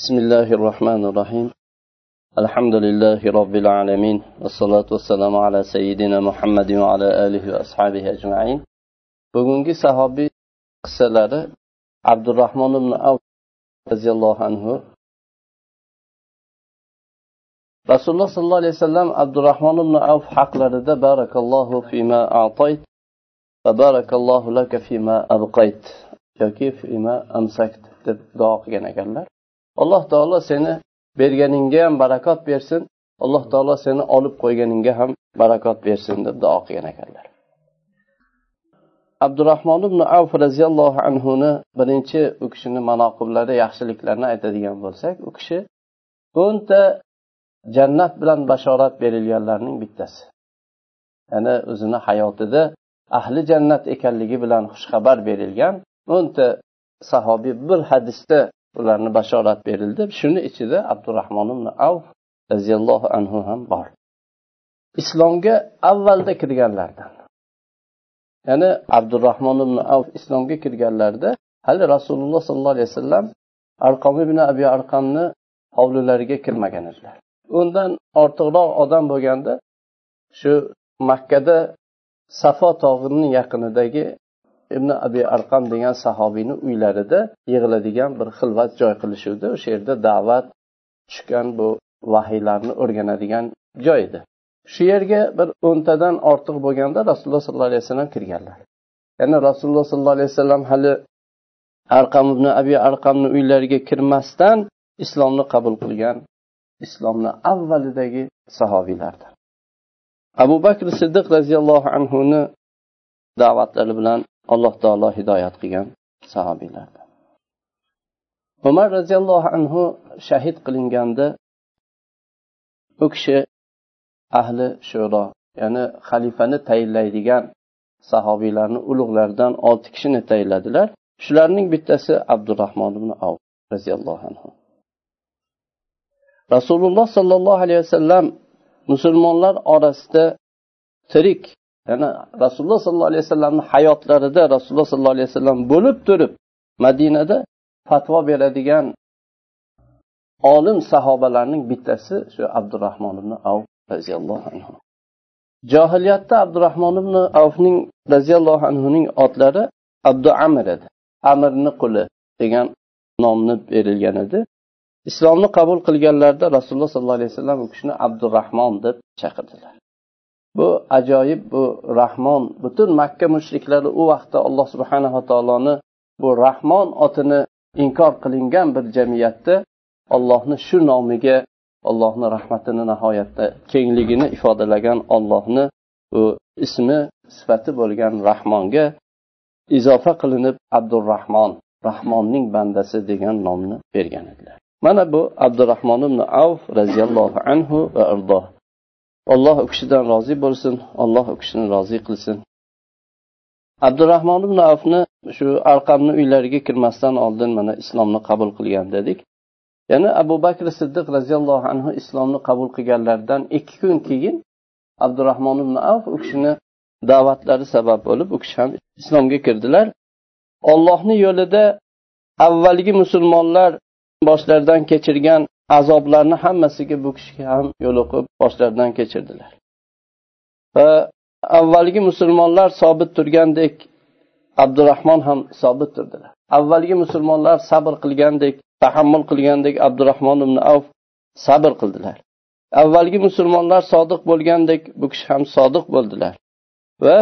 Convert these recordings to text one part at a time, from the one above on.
بسم الله الرحمن الرحيم. الحمد لله رب العالمين والصلاة والسلام على سيدنا محمد وعلى آله وأصحابه أجمعين. بقولك صحابي قصة عبد الرحمن بن أوف رضي الله عنه. رسول الله صلى الله عليه وسلم عبد الرحمن بن أوف حق لرده بارك الله فيما أعطيت وبارك الله لك فيما أبقيت يكيف فيما أمسكت دعاق جنة جنة. Alloh taolo seni berganingga ham barakot bersin. Alloh taolo seni olib qo'yganingga ham barakot bersin deb duo qilgan ekanlar. Abdurahmon ibn avf roziyallohu anhuni birinchi u kishini manoqiblari yaxshiliklarini aytadigan bo'lsak u kishi o'nta jannat bilan bashorat berilganlarning bittasi. Ya'ni o'zini hayotida ahli jannat ekanligi bilan xushxabar berilgan o'nta sahobiy bir hadisda ularni bashorat berildi. Shuni ichida abdurahmon ibn avf roziyallohu anhu ham bor. Islomga avvalda kirganlardan. Ya'ni abdurahmon ibn avf islomga kirganlarida hali rasululloh sollallohu alayhi vasallam arqom ibn abi arqamni hovlilariga kirmagan edilar. Undan ortiqroq odam bo'lganda shu makkada safo tog'ining yaqinidagi ibn abi arqam degan sahobiyni uylarida yig'iladigan bir xilvat joy qilishuvdi. O'sha yerda da'vat tushgan bu vahiylarni o'rganadigan joy edi. Shu yerga bir o'ntadan ortiq bo'lganda rasululloh sollallohu alayhi vasallam kirganlar. Ya'ni rasululloh sollallohu alayhi vasallam hali arqam ibn abi arqamni uylariga kirmasdan islomni qabul qilgan islomni avvalidagi sahobiylardan abu bakr siddiq roziyallohu anhuni da'vatlari bilan alloh taolo hidoyat qilgan sahobiylardan umar roziyallohu anhu shahid qilinganda u kishi ahli shuro ya'ni xalifani tayinlaydigan sahobiylarni ulug'laridan olti kishini tayinladilar. Shularning bittasi abdurahmon ibn av roziyallohu anhu. Rasululloh sollallohu alayhi vasallam musulmonlar orasida tirik ya'ni rasululloh sollallohu alayhi vasallamni hayotlarida rasululloh sollallohu alayhi vasallam bo'lib turib madinada fatvo beradigan olim sahobalarning bittasi shu abdurahmon ibn avf roziyallohu anhu. Johiliyatda abdurahmon ibn avfning roziyallohu anhuning otlari abdu amir edi. Amirni quli degan nomni berilgan edi. Islomni qabul qilganlarida rasululloh sollallohu alayhi vasallam u kishini abdurahmon deb chaqirdilar. Bu ajoyib bu rahmon. Butun makka mushriklari u vaqtda alloh subhanava taoloni bu rahmon otini inkor qilingan bir jamiyatda ollohni shu nomiga ollohni rahmatini nihoyatda kengligini ifodalagan ollohni bu ismi sifati bo'lgan rahmonga izofa qilinib abdurahmon rahmonning bandasi degan nomni bergan edilar. Mana bu abdurahmon ibn avf roziyallohu anhu va irdoh alloh u kishidan rozi bo'lsin alloh u kishini rozi qilsin. Abdurahmon ibn avfni shu arqamni uylariga kirmasdan oldin mana islomni qabul qilgan dedik. Yana abu bakr siddiq roziyallohu anhu islomni qabul qilganlaridan ikki kun keyin abdurahmon ibn avf u kishini da'vatlari sabab bo'lib u kishi ham islomga kirdilar. Ollohni yo'lida avvalgi musulmonlar boshlaridan kechirgan azoblarni hammasiga bu kishi ham yo'liqib boshlaridan kechirdilar. Va avvalgi musulmonlar sobit turgandek abdurahmon ham sobit turdilar. Avvalgi musulmonlar sabr qilgandek tahammul qilgandek abdurahmon ibn avf sabr qildilar. Avvalgi musulmonlar sodiq bo'lgandek bu kishi ham sodiq bo'ldilar. Va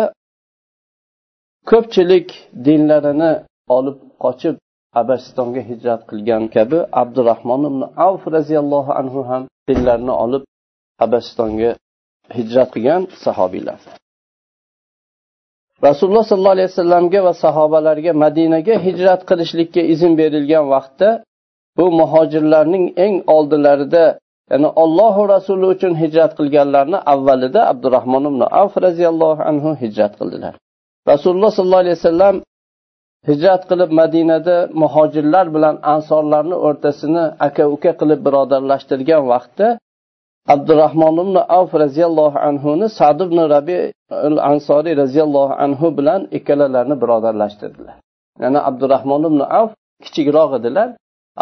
ko'pchilik dinlarini olib qochib abasistonga hijrat qilgan kabi abdurahmon ibn avf roziyallohu anhu ham dinlarini olib abasistonga hijrat qilgan sahobiylar rasululloh sollallohu alayhi vasallamga va sahobalarga madinaga hijrat qilishlikka izn berilgan vaqtda bu muhojirlarning eng oldilarida ya'ni ollohu rasuli uchun hijrat qilganlarni avvalida abdurahmon ibn avf roziyallohu anhu hijrat qildilar. Rasululloh sollallohu alayhi vasallam hijrat qilib madinada muhojirlar bilan ansorlarni o'rtasini aka uka qilib birodarlashtirgan vaqtda abdurahmon ibn avf roziyallohu anhuni sad ibn rabi al ansoriy roziyallohu anhu bilan ikkalalarini birodarlashtirdilar. Ya'ni abdurahmon ibn avf kichikroq edilar.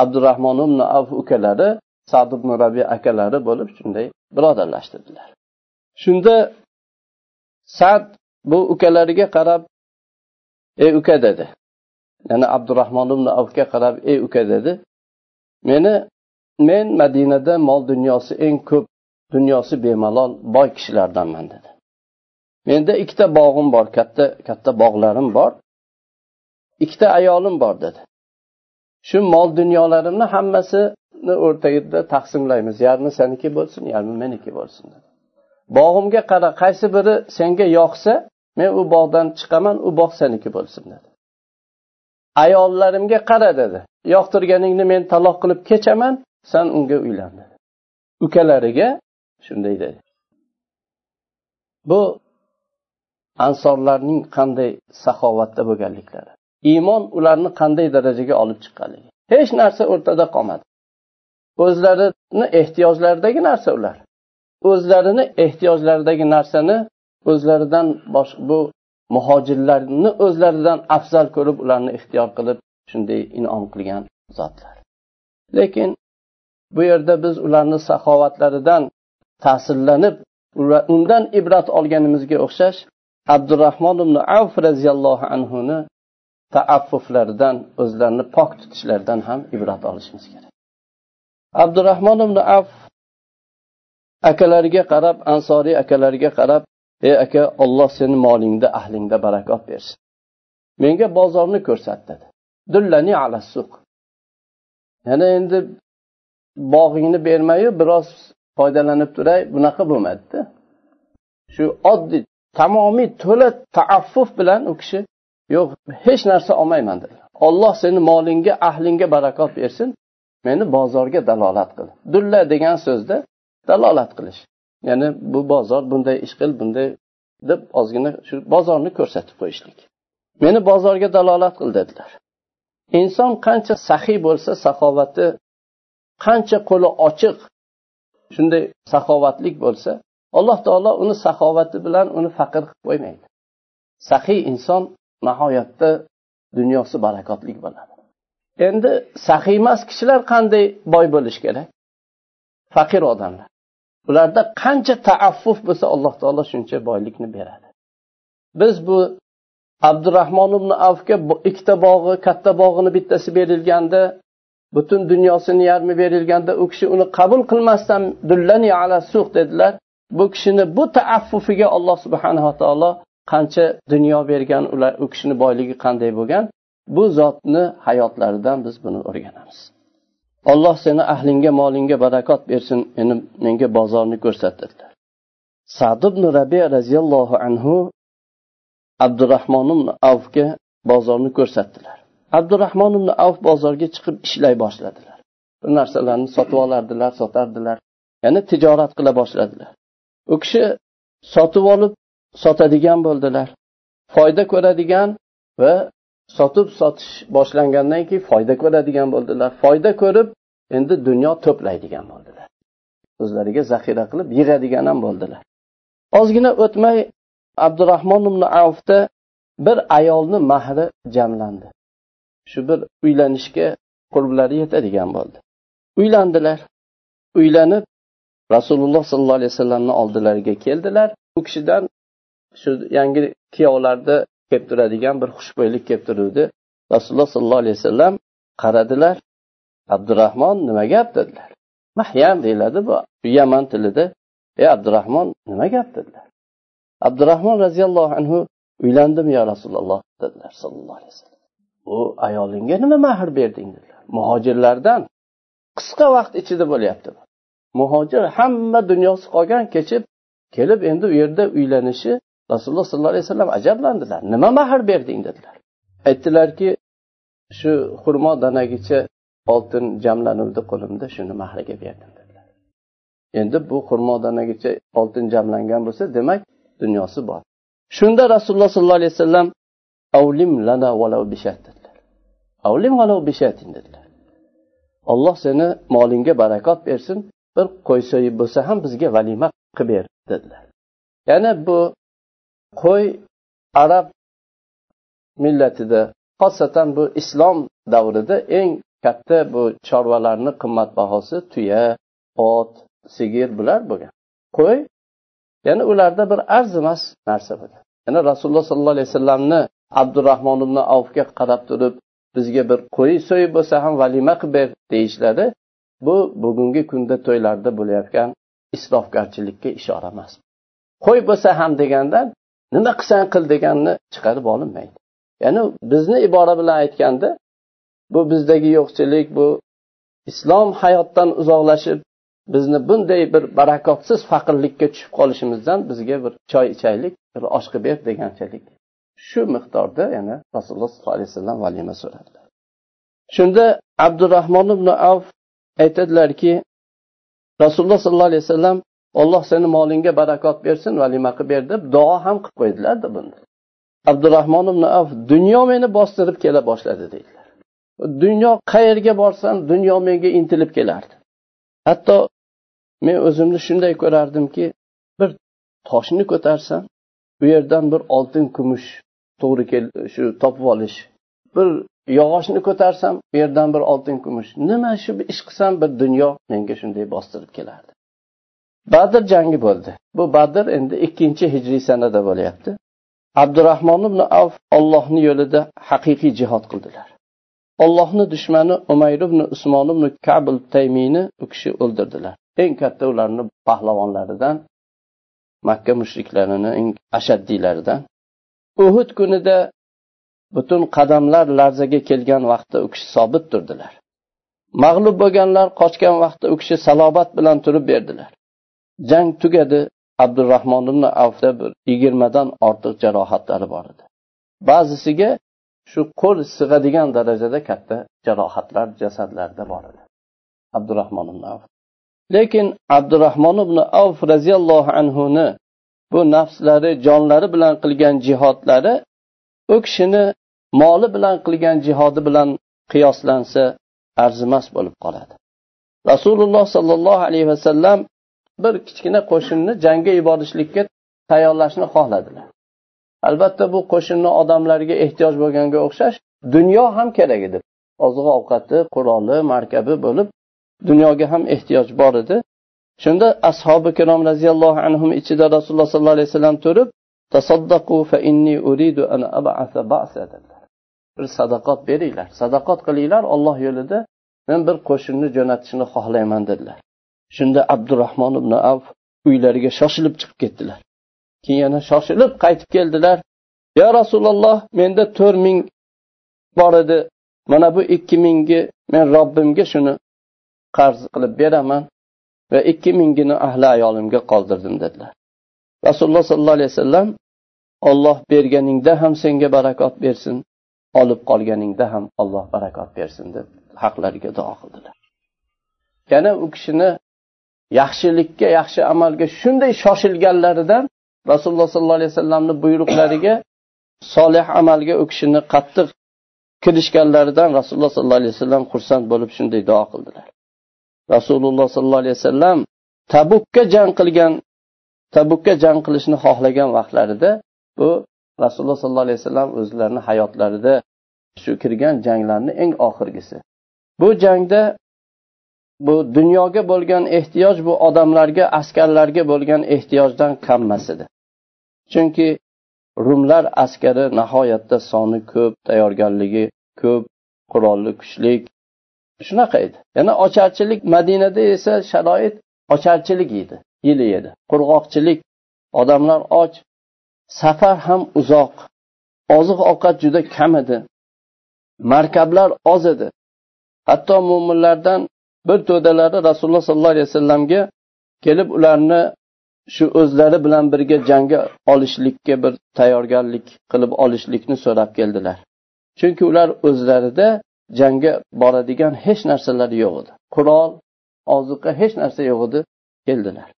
Abdurahmon ibn avf ukalari sad ibn rabi akalari bo'lib shunday birodarlashtirdilar. Shunda sad bu ukalariga qarab ey uka dedi. Ya'ni abdurahmon ibn avfga qarab ey uka dedi. Meni men madinada mol dunyosi eng ko'p dunyosi bemalol boy kishilardanman dedi. Menda ikkita bog'im bor katta katta bog'larim bor ikkita ayolim bor dedi. Shu mol dunyolarimni hammasini o'rtagida taqsimlaymiz. Yarmi seniki bo'lsin yarmi meniki bo'lsin dedi. Bog'imga qara qaysi biri senga yoqsa men u bog'dan chiqaman u bog' seniki bo'lsin dedi. Ayollarimga qara dedi. Yoqtirganingni men taloq qilib kechaman san unga uylan dedi ukalariga shunday dedi. Bu ansorlarning qanday saxovatda bo'lganliklari. Iymon ularni qanday darajaga olib chiqqanligi. Hech narsa o'rtada qolmadi. O'zlarini ehtiyojlaridagi narsa ular. O'zlarini ehtiyojlaridagi narsani o'zlaridan bu muhojirlarni o'zlaridan afzal ko'rib ularni ixtiyor qilib shunday inom qilgan zotlar. Lekin bu yerda biz ularni saxovatlaridan ta'sirlanib undan ibrat olganimizga o'xshash abdurahmon ibn avf roziyallohu anhuni taaffuflaridan o'zlarini pok tutishlaridan ham ibrat olishimiz kerak. Abdurahmon ibn avf akalariga qarab ansoriy akalariga qarab ey aka olloh seni molingda ahlingda barakot bersin. Menga bozorni ko'rsat dedi. Dullani ala suq. Yana endi bog'ingni bermayu biroz foydalanib turay. Bunaqa bo'lmadida. Shu oddiy tamomiy to'la taaffuf bilan u kishi yo'q hech narsa olmayman dedi. Olloh seni molingga ahlingga barakot bersin. Meni bozorga dalolat qil. Dulla degan so'zda dalolat qilish. Ya'ni bu bozor bunday ish qil bunday deb ozgina shu bozorni ko'rsatib qo'yishlik. Meni bozorga dalolat qil dedilar. Inson qancha saxiy bo'lsa saxovati qancha qo'li ochiq shunday saxovatlik bo'lsa alloh taolo uni saxovati bilan uni faqir qilib qo'ymaydi. Saxiy inson nihoyatda dunyosi barakotli bo'ladi. Endi saxiy emas kishilar qanday boy bo'lishi kerak? Faqir odamlar. Ularda qancha taaffuf bo'lsa alloh taolo shuncha boylikni beradi. Biz bu abdurahmon ibn avfga ikkita bog'i katta bog'ini bittasi berilganda butun dunyosini yarmi berilganda u kishi uni qabul qilmasdan dullani ala suq dedilar. Bu kishini bu taaffufiga alloh subhanava taolo qancha dunyo bergan ular u kishini boyligi qanday bo'lgan? Bu zotni hayotlaridan biz buni o'rganamiz. Olloh seni ahlingga molingga barakot bersin meni menga bozorni ko'rsat dedilar sad ibn rabi roziyallohu anhu abdurahmon ibn avfga bozorni ko'rsatdilar. Abdurahmon ibn avf bozorga chiqib ishlay boshladilar. Bir narsalarni sotib olardilar sotardilar. Ya'ni tijorat qila boshladilar. U kishi sotib olib sotadigan bo'ldilar. Foyda ko'radigan va sotib sotish boshlangandan keyin foyda ko'radigan bo'ldilar. Foyda ko'rib endi dunyo to'playdigan bo'ldilar. O'zlariga zaxira qilib yig'adigan ham bo'ldilar. Ozgina o'tmay abdurahmon ibn avfda bir ayolni mahri jamlandi. Shu bir uylanishga qurblari yetadigan bo'ldi. Uylandilar. Uylanib rasululloh sollallohu alayhi vasallamni oldilariga keldilar. U kishidan shu yangi kuyovlarda kelib turadigan bir xushbo'ylik kelib turuvdi. Rasululloh sollallohu alayhi vasallam qaradilar. Abdurahmon nima gap dedilar. Mahyam deyiladi bu. Yaman tilida ey abdurahmon nima gap? dedilar. Abdurahmon roziyallohu anhu uylandim yo rasululloh dedilar sollallohu alayhi vasallam. U ayolingga nima mahr berding? dedilar. Muhojirlardan qisqa vaqt ichida bo'lyapti. Muhojir hamma dunyosi qolgan kechib kelib endi u yerda uylanishi rasululloh sollallohu alayhi vasallam ajablandilar. Nima mahr berding? dedilar. Aytdilarki shu xurmo danagicha oltin jamlanuvdi qo'limda shuni mahriga berdim dedilar. Endi bu xurmo danagicha oltin jamlangan bo'lsa demak dunyosi bor. Shunda rasululloh sollallohu alayhi vasallam avlim lana valau bishat dedilar. Avlim valau bishatin dedilar. Olloh seni molingga barakot bersin bir qo'y so'yib bo'lsa ham bizga valima qilib ber dedilar. Ya'ni bu qo'y arab millatida xosatan bu islom davrida eng katta bu chorvalarni qimmatbahosi tuya ot sigir bular bo'lgan. Qo'y ya'ni ularda bir arzimas narsa bo'lgan yana rasululloh sollallohu alayhi vasallamni abdurahmon ibn avfga qarab turib bizga bir qo'y so'yib bo'lsa ham valima qilib ber deyishlari bu bugungi kunda to'ylarda bo'layotgan isrofgarchilikka ishora emas. Qo'y bo'lsa ham deganda nima qilsang qil deganni chiqarib olinmaydi. Ya'ni bizni ibora bilan aytganda bu bizdagi yo'qchilik bu islom hayotdan uzoqlashib bizni bunday bir barakotsiz faqirlikka tushib qolishimizdan bizga bir choy ichaylik bir osh qilib ber deganchalik. Shu miqdorda yana rasululloh sollallohu alayhi vasallam valima so'radilar shunda abdurahmon ibn avf aytadilarki rasululloh sollallohu alayhi vasallam olloh seni molingga barakot bersin valima qilib ber deb duo ham qilib qo'ydilarda bunda. Abdurahmon ibn avf dunyo meni bostirib kela boshladi deydi. Dunyo qayerga borsam dunyo menga intilib kelardi. Hatto men o'zimni shunday ko'rardimki bir toshni ko'tarsam u yerdan bir oltin kumush to'g'ri kel shu topib olish bir yog'ochni ko'tarsam u yerdan bir oltin kumush. Nima shu ish qilsam bir dunyo menga shunday bostirib kelardi. Badr jangi bo'ldi. Bu badr endi ikkinchi hijriy sanada bo'lyapti. Abdurahmon ibn avf ollohni yo'lida haqiqiy jihod qildilar. Ollohni dushmani umayr ibn usmon ibn kabul taymiyni u kishi o'ldirdilar. Eng katta ularni pahlavonlaridan makka mushriklarini eng ashaddiylaridan. Uhud kunida butun qadamlar larzaga kelgan vaqtda u kishi sobit turdilar. Mag'lub bo'lganlar qochgan vaqtda u kishi salobat bilan turib berdilar. Jang tugadi abdurahmon ibn avfda bir yigirmadan ortiq jarohatlari bor edi. Ba'zisiga shu qo'l sig'adigan darajada katta jarohatlar jasadlarida bor edi. Abdurahmon ibn avf. Lekin abdurahmon ibn avf roziyallohu anhuni bu nafslari jonlari bilan qilgan jihodlari u kishini moli bilan qilgan jihodi bilan qiyoslansa arzimas bo'lib qoladi. Rasululloh sollallohu alayhi vasallam bir kichkina qo'shinni jangga yuborishlikka tayyorlashni xohladilar. Albatta bu qo'shinni odamlarga ehtiyoj bo'lganga o'xshash dunyo ham kerak edi oziq ovqati quroli markabi bo'lib dunyoga ham ehtiyoj bor edi. Shunda ashobi kirom roziyallohu anhu ichida rasululloh sollallohu alayhi vasallam turib tasaddaqu fa inni uridu an ab'asa ba'sa dedilar. Bir sadaqat beringlar. Sadaqat qilinglar olloh yo'lida men bir qo'shinni jo'natishni xohlayman dedilar. Shunda abdurahmon ibn avf uylariga shoshilib chiqib ketdilar. Keyin yana shoshilib qaytib keldilar. Yo rasululloh menda to'rt ming bor edi. Mana bu ikki mingi men robbimga shuni qarz qilib beraman va ikki mingini ahli ayolimga qoldirdim dedilar. Rasululloh sollallohu alayhi vasallam olloh berganingda ham senga barakot bersin olib qolganingda ham olloh barakot bersin deb haqlariga duo qildilar. Yana u kishini yaxshilikka yaxshi amalga shunday shoshilganlaridan rasululloh sollallohu alayhi vasallamni buyruqlariga solih amalga u kishini qattiq kirishganlaridan rasululloh sollallohu alayhi vasallam xursand bo'lib shunday duo qildilar. Rasululloh sollallohu alayhi vasallam tabukka jang qilgan tabukka jang qilishni xohlagan vaqtlarida bu rasululloh sollallohu alayhi vasallam o'zlarini hayotlarida shu kirgan janglarni eng oxirgisi. Bu jangda bu dunyoga bo'lgan ehtiyoj bu odamlarga askarlarga bo'lgan ehtiyojdan kammas edi. Chunki rumlar askari nihoyatda soni ko'p tayyorgarligi ko'p qurolli kuchlik shunaqa edi. Yana ocharchilik madinada esa sharoit ocharchilik edi yili edi qurg'oqchilik odamlar och safar ham uzoq oziq ovqat juda kam edi markablar oz edi. Hatto mo'minlardan bir to'dalari rasululloh sollallohu alayhi vasallamga kelib ularni shu o'zlari bilan birga jangga olishlikka bir tayyorgarlik qilib olishlikni so'rab keldilar. Chunki ular o'zlarida jangga boradigan hech narsalari yo'q edi. Qurol oziqa hech narsa yo'q edi keldilar.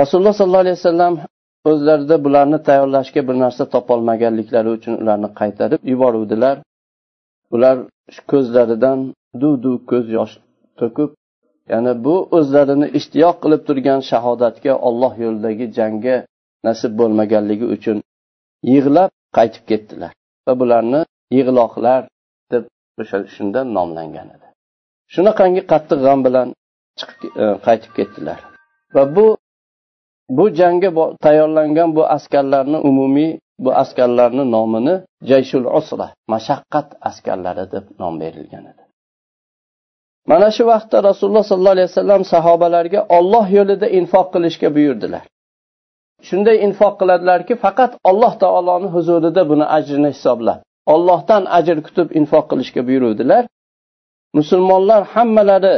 Rasululloh sollallohu alayhi vasallam o'zlarida bularni tayyorlashga bir narsa topolmaganliklari uchun ularni qaytarib yuboruvdilar. Ular ko'zlaridan duv duv ko'z yosh to'kib ya'ni bu o'zlarini ishtiyoq qilib turgan shahodatga olloh yo'lidagi jangga nasib bo'lmaganligi uchun yig'lab qaytib ketdilar. Va bularni yig'loqlar deb o'sha shundan nomlangan edi. Shunaqangi qattiq g'am bilan chiqib e, qaytib ketdilar. Va bu bu jangga tayyorlangan bu askarlarni umumiy bu askarlarni nomini jayshul usra mashaqqat askarlari deb nom berilgan edi. Mana shu vaqtda rasululloh sollallohu alayhi vasallam sahobalarga olloh yo'lida infoq qilishga buyurdilar. Shunday infoq qiladilarki faqat alloh taoloni huzurida buni ajrini hisoblab ollohdan ajr kutib infoq qilishga buyuruvdilar. Musulmonlar hammalari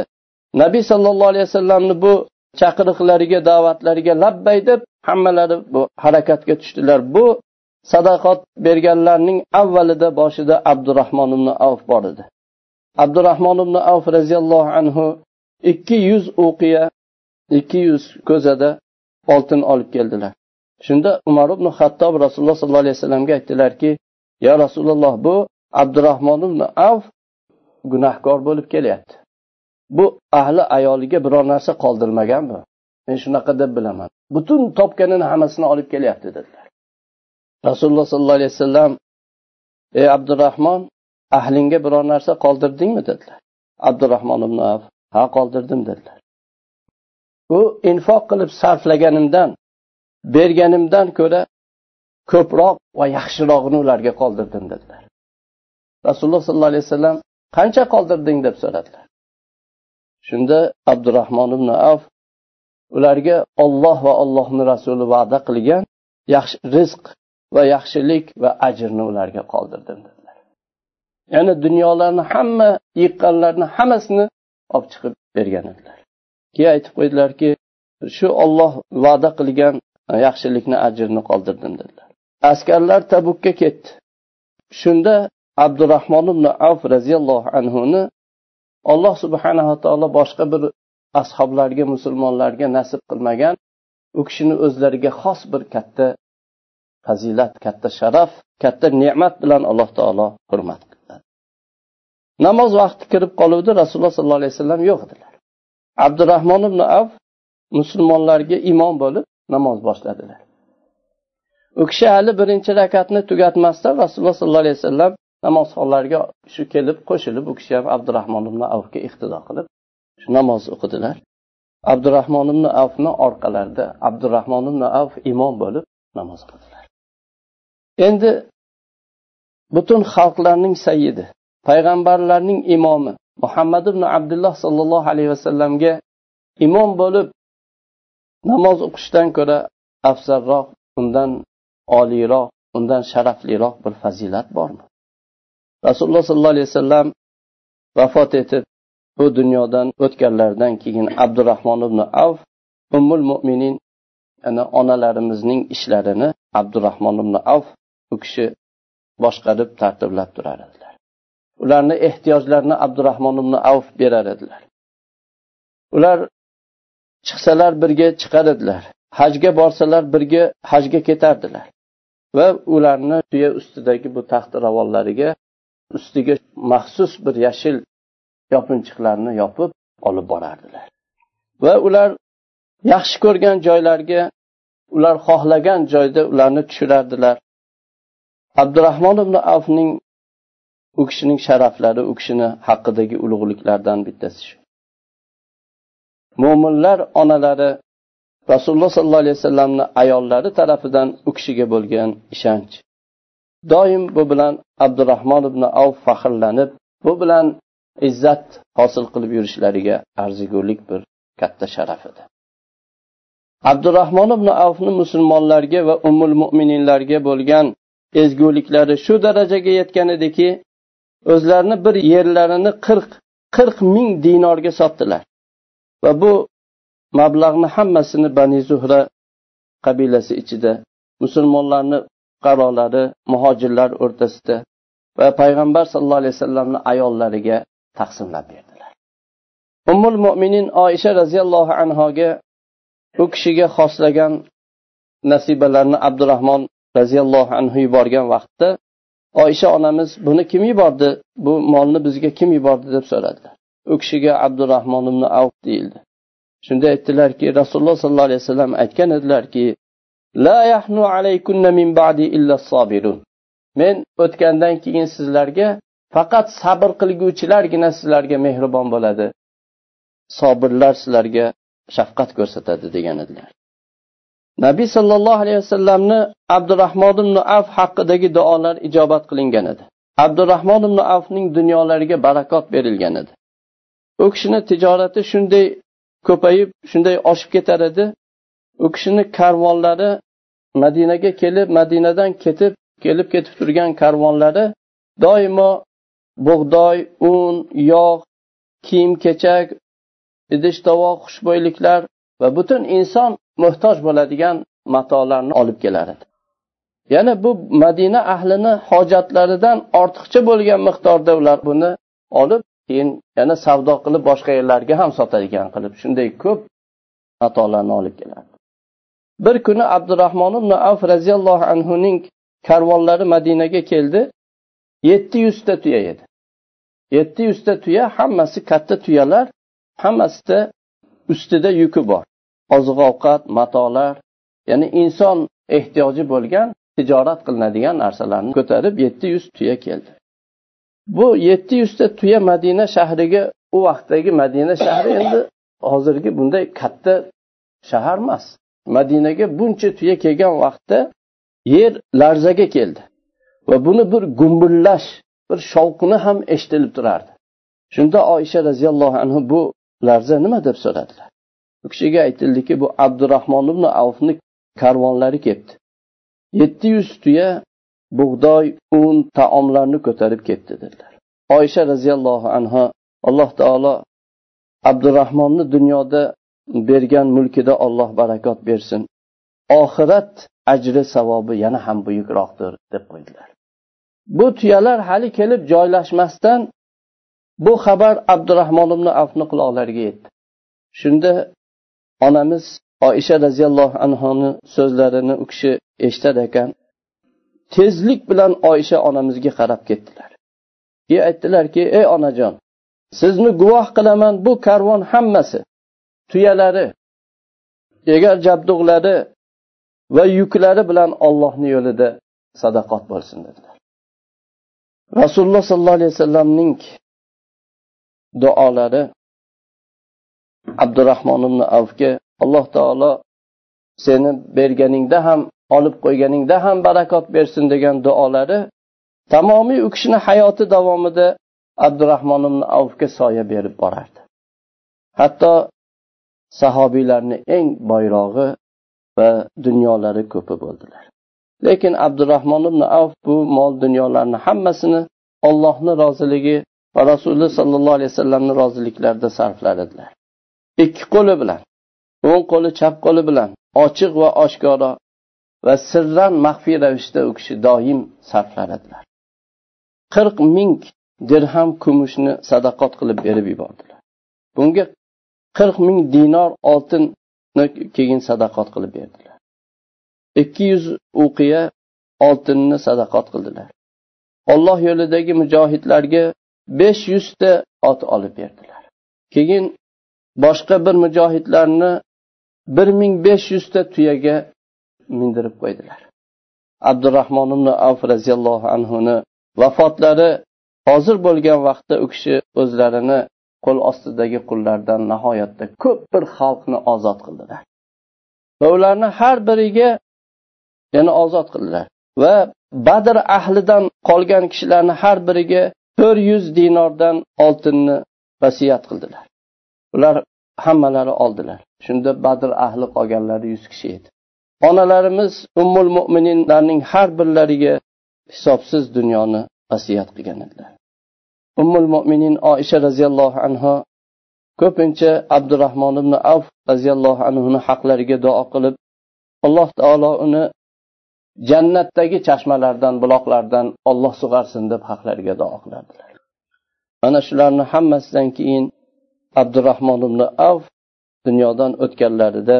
nabiy sollallohu alayhi vasallamni bu chaqiriqlariga da'vatlariga labbay deb hammalari bu harakatga tushdilar. Bu sadaqat berganlarning avvalida boshida abdurahmon ibn avf bor edi. Abdurahmon ibn avf roziyallohu anhu ikki yuz o'qiya ikki yuz ko'zada oltin olib keldilar. Shunda umar ibn hattob rasululloh sollallohu alayhi vasallamga aytdilarki yo rasululloh bu abdurahmon ibn avf gunohkor bo'lib kelyapti. Bu ahli ayoliga biror narsa qoldirmagan bu men shunaqa deb bilaman. Butun topganini hammasini olib kelyapti dedilar. Rasululloh sollallohu alayhi vasallam ey abdurahmon ahlingga biror narsa qoldirdingmi dedilar. Abdurahmon ibn af ha qoldirdim dedilar. U infoq qilib sarflaganimdan berganimdan ko'ra ko'proq va yaxshirog'ini ularga qoldirdim dedilar. Rasululloh sollallohu alayhi vasallam qancha qoldirding? deb so'radilar. Shunda abdurahmon ibn af ularga olloh va ollohni rasuli va'da qilgan yaxshi rizq va yaxshilik va ajrni ularga qoldirdim dedilar. Ya'ni dunyolarni hamma yiqqanlarni hammasini olib chiqib bergan edilar. Keyin aytib qo'ydilarki shu olloh va'da qilgan yaxshilikni ajrini qoldirdim dedilar. Askarlar tabukka ketdi. Shunda abdurahmon ibn avf roziyallohu anhuni alloh subhanava taolo boshqa bir ashoblarga musulmonlarga nasib qilmagan u kishini o'zlariga xos bir katta fazilat katta sharaf katta ne'mat bilan alloh taolo hurmat namoz vaqti kirib qoluvdi rasululloh sollallohu alayhi vasallam yo'q edilar abdurahmon ibn av musulmonlarga imom bo'lib namoz boshladilar. U kishi hali birinchi rakatni tugatmasdan rasululloh sollallohu alayhi vasallam namozxonlarga shu kelib qo'shilib u kishi ham abdurahmon ibn avfga iqtido qilib shu namoz o'qidilar. Abdurahmon ibn avfni orqalarida abdurahmon ibn avf imom bo'lib namoz o'qidilar endi butun xalqlarning sayyidi payg'ambarlarning imomi. Muhammad ibn abdulloh sollallohu alayhi vasallamga imom bo'lib namoz o'qishdan ko'ra afzalroq undan oliyroq undan sharafliroq bir fazilat bormi? Rasululloh sollallohu alayhi vasallam vafot etib bu dunyodan o'tganlaridan keyin abdurahmon ibn avf ummul mo'minin ana onalarimizning ishlarini abdurahmon ibn avf u kishi boshqarib tartiblab turar edilar ularni ehtiyojlarini abdurahmon ibn avf berar edilar. Ular chiqsalar birga chiqar edilar. Hajga borsalar birga hajga ketardilar. Va ularni tuya ustidagi bu taxt ravonlariga ustiga maxsus bir yashil yopinchiqlarni yopib olib borardilar. Va ular yaxshi ko'rgan joylarga ular xohlagan joyda ularni tushirardilar. Abdurahmon ibn avfning u kishining sharaflari u kishini haqidagi ulug'liklardan bittasi shu. Mo'minlar onalari rasululloh sollallohu alayhi vasallamni ayollari tarafidan u kishiga bo'lgan ishonch. Doim bu bilan abdurahmon ibn avf faxrlanib bu bilan izzat hosil qilib yurishlariga arzigulik bir katta sharaf edi. Abdurahmon ibn avfni musulmonlarga va umul mo'mininlarga bo'lgan ezguliklari shu darajaga yetgan ediki o'zlarini bir yerlarini qirq qirq ming dinorga sotdilar. Va bu mablag'ni hammasini bani zuhra qabilasi ichida musulmonlarni fuqarolari muhojirlar o'rtasida va payg'ambar sallallohu alayhi vasallamni ayollariga taqsimlab berdilar. Ummul mo'minin oisha roziyallohu anhoga u kishiga xoslagan nasibalarni abdurahmon roziyallohu anhu yuborgan vaqtda oysha onamiz buni kim yubordi? Bu molni bizga kim yubordi? deb so'radilar u kishiga abdurahmon ibn avf deyildi. Shunda aytdilarki rasululloh sollallohu alayhi vasallam aytgan edilarki la yahnu alaykunna min ba'di illa sabirun men o'tgandan keyin sizlarga faqat sabr qilguvchilargina sizlarga mehribon bo'ladi. Sobirlar sizlarga shafqat ko'rsatadi degan edilar. Nabiy sollallohu alayhi vasallamni abdurahmon ibn af haqidagi duolar ijobat qilingan edi. Abdurahmon ibn afning dunyolariga barakot berilgan edi. U kishini tijorati shunday ko'payib shunday oshib ketar edi. U kishini karvonlari madinaga kelib madinadan ketib kelib ketib turgan karvonlari doimo bug'doy un yog' kiyim kechak idish tovoq xushbo'yliklar va butun inson muhtoj bo'ladigan matolarni olib kelar edi. Ya'ni bu madina ahlini hojatlaridan ortiqcha bo'lgan miqdorda ular buni olib keyin yana savdo qilib boshqa yerlarga ham sotadigan qilib shunday ko'p matolarni olib kelardi bir kuni abdurahmon ibn avf roziyallohu anhuning karvonlari madinaga keldi. Yetti yuzta tuya edi yetti yuzta tuya hammasi katta tuyalar hammasida ustida yuki bor. Oziq ovqat matolar ya'ni inson ehtiyoji bo'lgan tijorat qilinadigan narsalarni ko'tarib yetti yuz tuya keldi. Bu yetti yuzta tuya madina shahriga u vaqtdagi madina shahri endi hozirgi bunday katta shahar emas. Madinaga buncha tuya kelgan vaqtda yer larzaga keldi va buni bir gumbullash bir shovqini ham eshitilib turardi. Shunda oysha roziyallohu anhu bu larza nima? deb so'radilar. U kishiga aytildiki bu abdurahmon ibn avfni karvonlari kelibdi yetti yuz tuya bug'doy un taomlarni ko'tarib ketdi dedilar. Oysha roziyallohu anhu alloh taolo abdurahmonni dunyoda bergan mulkida olloh barakot bersin. Oxirat ajri savobi yana ham buyukroqdir deb qo'ydilar. Bu tuyalar hali kelib joylashmasdan bu xabar abdurahmon ibn afni quloqlariga yetdi. Shunda onamiz oisha roziyallohu anhoni so'zlarini u kishi eshitar ekan. Tezlik bilan oysha onamizga qarab ketdilar. Keyin aytdilarki ey onajon sizni guvoh qilaman bu karvon hammasi tuyalari egar jabdug'lari va yuklari bilan ollohni yo'lida sadaqot bo'lsin dedilar. Rasululloh sollallohu alayhi vasallamning duolari abdurahmon ibn avga alloh taolo seni berganingda ham olib qo'yganingda ham barakot bersin degan duolari tamomiy u kishini hayoti davomida abdurahmon ibn avfga soya berib borardi. Hatto sahobiylarni eng boyrog'i va dunyolari ko'pi bo'ldilar. Lekin abdurahmon ibn avf bu mol dunyolarni hammasini ollohni roziligi va rasululloh sollallohu alayhi vasallamni roziliklarida sarflar edilar ikki qo'li bilan o'ng qo'li chap qo'li bilan ochiq va oshkora va sirran maxfiy ravishda u kishi doim sarflar edilar qirq ming dirham kumushni sadaqot qilib berib yubordilar. Bunga qirq ming dinor oltinni keyin sadaqot qilib berdilar. Ikki yuz uqiya oltinni sadaqot qildilar. Olloh yo'lidagi mujohidlarga besh yuzta ot olib berdilar. Keyin boshqa bir mujohidlarni bir ming besh yuzta tuyaga mindirib qo'ydilar. Abdurahmon ibn avf roziyallohu anhuni vafotlari hozir bo'lgan vaqtda u kishi o'zlarini qo'l ostidagi qullardan nihoyatda ko'p bir xalqni ozod qildilar. Va ularni har biriga yana ozod qildilar. Va badr ahlidan qolgan kishilarni har biriga to'rt yuz dinordan oltinni vasiyat qildilar. Ular hammalari oldilar. Shunda badr ahli qolganlari yuz kishi edi. Onalarimiz ummul mo'mininlarning har birlariga hisobsiz dunyoni vasiyat qilgan edilar. Ummul mo'minin oisha roziyallohu anhu ko'pincha abdurahmon ibn avf roziyallohu anhuni haqlariga duo qilib alloh taolo uni jannatdagi chashmalardan buloqlardan olloh sug'arsin deb haqlariga duo qilardilar. Mana shularni hammasidan keyin abdurahmon ibn avf dunyodan o'tganlarida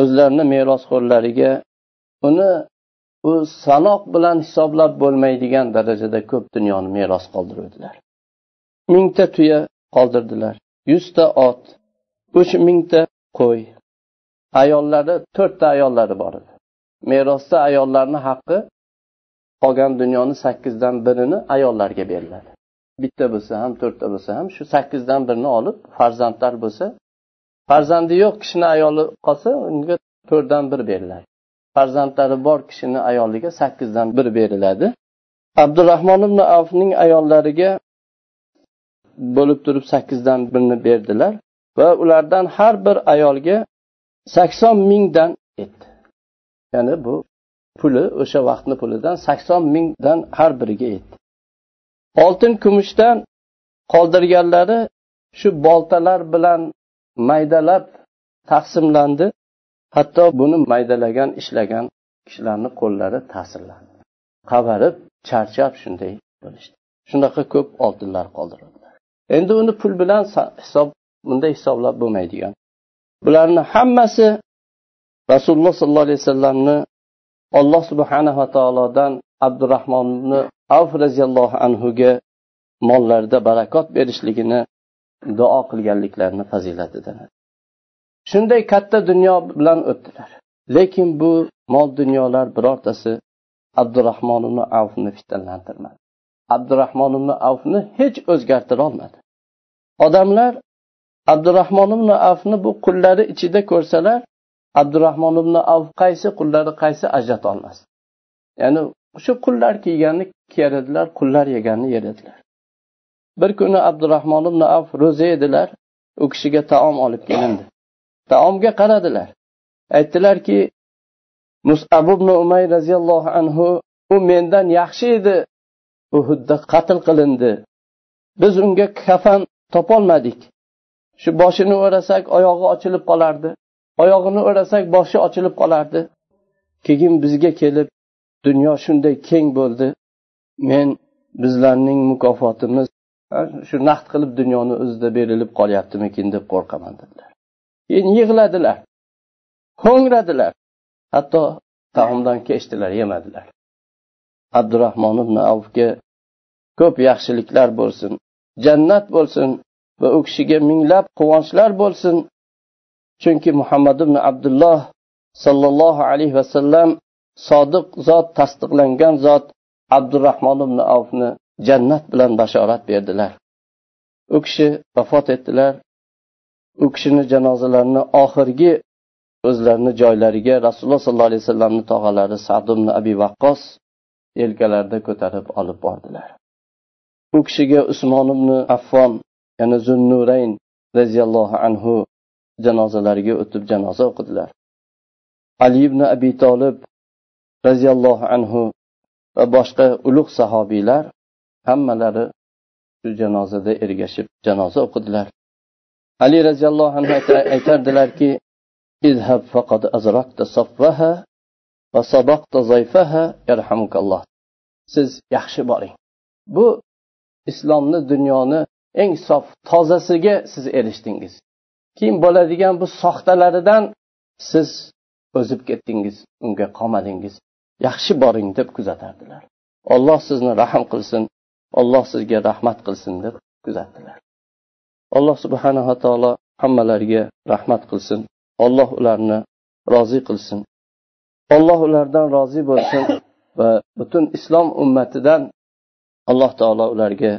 o'zlarini merosxo'rlariga uni u sanoq bilan hisoblab bo'lmaydigan darajada ko'p dunyoni meros qoldiruvdilar. Mingta tuya qoldirdilar. Yuzta ot uch mingta qo'y. Ayollari to'rtta ayollari bor edi. Merosda ayollarni haqqi qolgan dunyoni sakkizdan birini ayollarga beriladi bitta bo'lsa ham to'rtta bo'lsa ham shu sakkizdan birini olib farzandlar bo'lsa farzandi yo'q kishini ayoli qolsa unga to'rtdan bir beriladi. Farzandlari bor kishini ayoliga sakkizdan bir beriladi. Abdurahmon ibn avfning ayollariga bo'lib turib sakkizdan birini berdilar va ulardan har bir ayolga sakson mingdan etdi ya'ni bu puli o'sha vaqtni pulidan sakson mingdan har biriga yetdi oltin kumushdan qoldirganlari shu boltalar bilan maydalab taqsimlandi. Hatto buni maydalagan ishlagan kishilarni qo'llari ta'sirlandi. Qavarib charchab shunday bo'lishdi. Shunaqa ko'p oltinlar qoldirildi. Endi uni pul bilan hisob bunday hisoblab bo'lmaydigan. Bularni hammasi rasululloh sollallohu alayhi vasallamni alloh subhanava taolodan abdurahmonni avf roziyallohu anhuga mollarida barakot berishligini duo qilganliklarini fazilatidan shunday katta dunyo bilan o'tdilar. Lekin bu mol dunyolar birortasi abdurahmon ibn avfni fitnalantirmadi abdurahmon ibn avfni hech o'zgartira olmadi. Odamlar abdurahmon ibn avfni bu qullari ichida ko'rsalar abdurahmon ibn avf qaysi qullari qaysi ajrata olmas ya'ni shu qullar kiyganni kiyar edilar qullar yeganni yer edilar bir kuni abdurahmon ibn af ro'za edilar u kishiga taom olib kelindi. Taomga qaradilar. Aytdilarki musab ibn umay roziyallohu anhu u mendan yaxshi edi uhudda qatl qilindi. Biz unga kafan topolmadik. Shu boshini o'rasak oyog'i ochilib qolardi. Oyog'ini o'rasak boshi ochilib qolardi. Keyin bizga kelib dunyo shunday keng bo'ldi. Men bizlarning mukofotimiz shu naqd qilib dunyoni o'zida berilib qolyaptimikin? deb qo'rqaman dedilar. Keyin yig'ladilar. Ho'ngradilar hatto taomdan kechdilar yemadilar. Abdurahmon ibn avfga ko'p yaxshiliklar bo'lsin jannat bo'lsin va u kishiga minglab quvonchlar bo'lsin. Chunki muhammad ibn abdulloh sollallohu alayhi vasallam sodiq zot tasdiqlangan zot abdurahmon ibn avfni jannat bilan bashorat berdilar. U kishi vafot etdilar. U kishini janozalarini oxirgi o'zlarini joylariga rasululloh sollallohu alayhi vasallamni tog'alari sad ibn abi vaqqos yelkalarida ko'tarib olib bordilar. U kishiga usmon ibn affon ya'ni zunnurayn roziyallohu anhu janozalariga o'tib janoza o'qidilar. Ali ibn abi tolib roziyallohu anhu va boshqa ulug' sahobiylar hammalari shu janozada ergashib janoza o'qidilar. Ali roziyallohu anhu aytardilarki siz yaxshi boring. Bu islomni dunyoni eng sof tozasiga siz erishdingiz. Keyin bo'ladigan bu soxtalaridan siz o'zib ketdingiz unga qolmadingiz yaxshi boring deb kuzatardilar. Olloh sizni rahm qilsin olloh sizga rahmat qilsin deb kuzatdilar. Alloh subhanava taolo hammalariga rahmat qilsin. Olloh ularni rozi qilsin. Olloh ulardan rozi bo'lsin va butun islom ummatidan alloh taolo ularga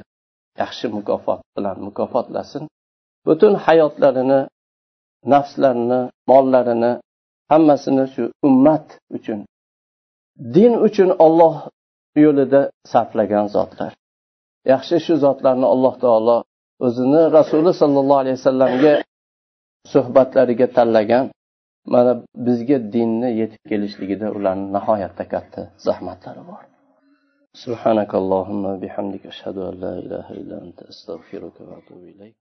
yaxshi mukofot bilan mukofotlasin. Butun hayotlarini nafslarini mollarini hammasini shu ummat uchun din uchun olloh yo'lida sarflagan zotlar yaxshi shu zotlarni alloh taolo o'zini rasuli sollallohu alayhi vasallamga suhbatlariga tanlagan mana bizga dinni yetib kelishligida ularni nihoyatda katta zahmatlari bor سبحانك اللهم بحمدك أشهد أن لا إله إلا أنت أستغفرك وأتوب إليك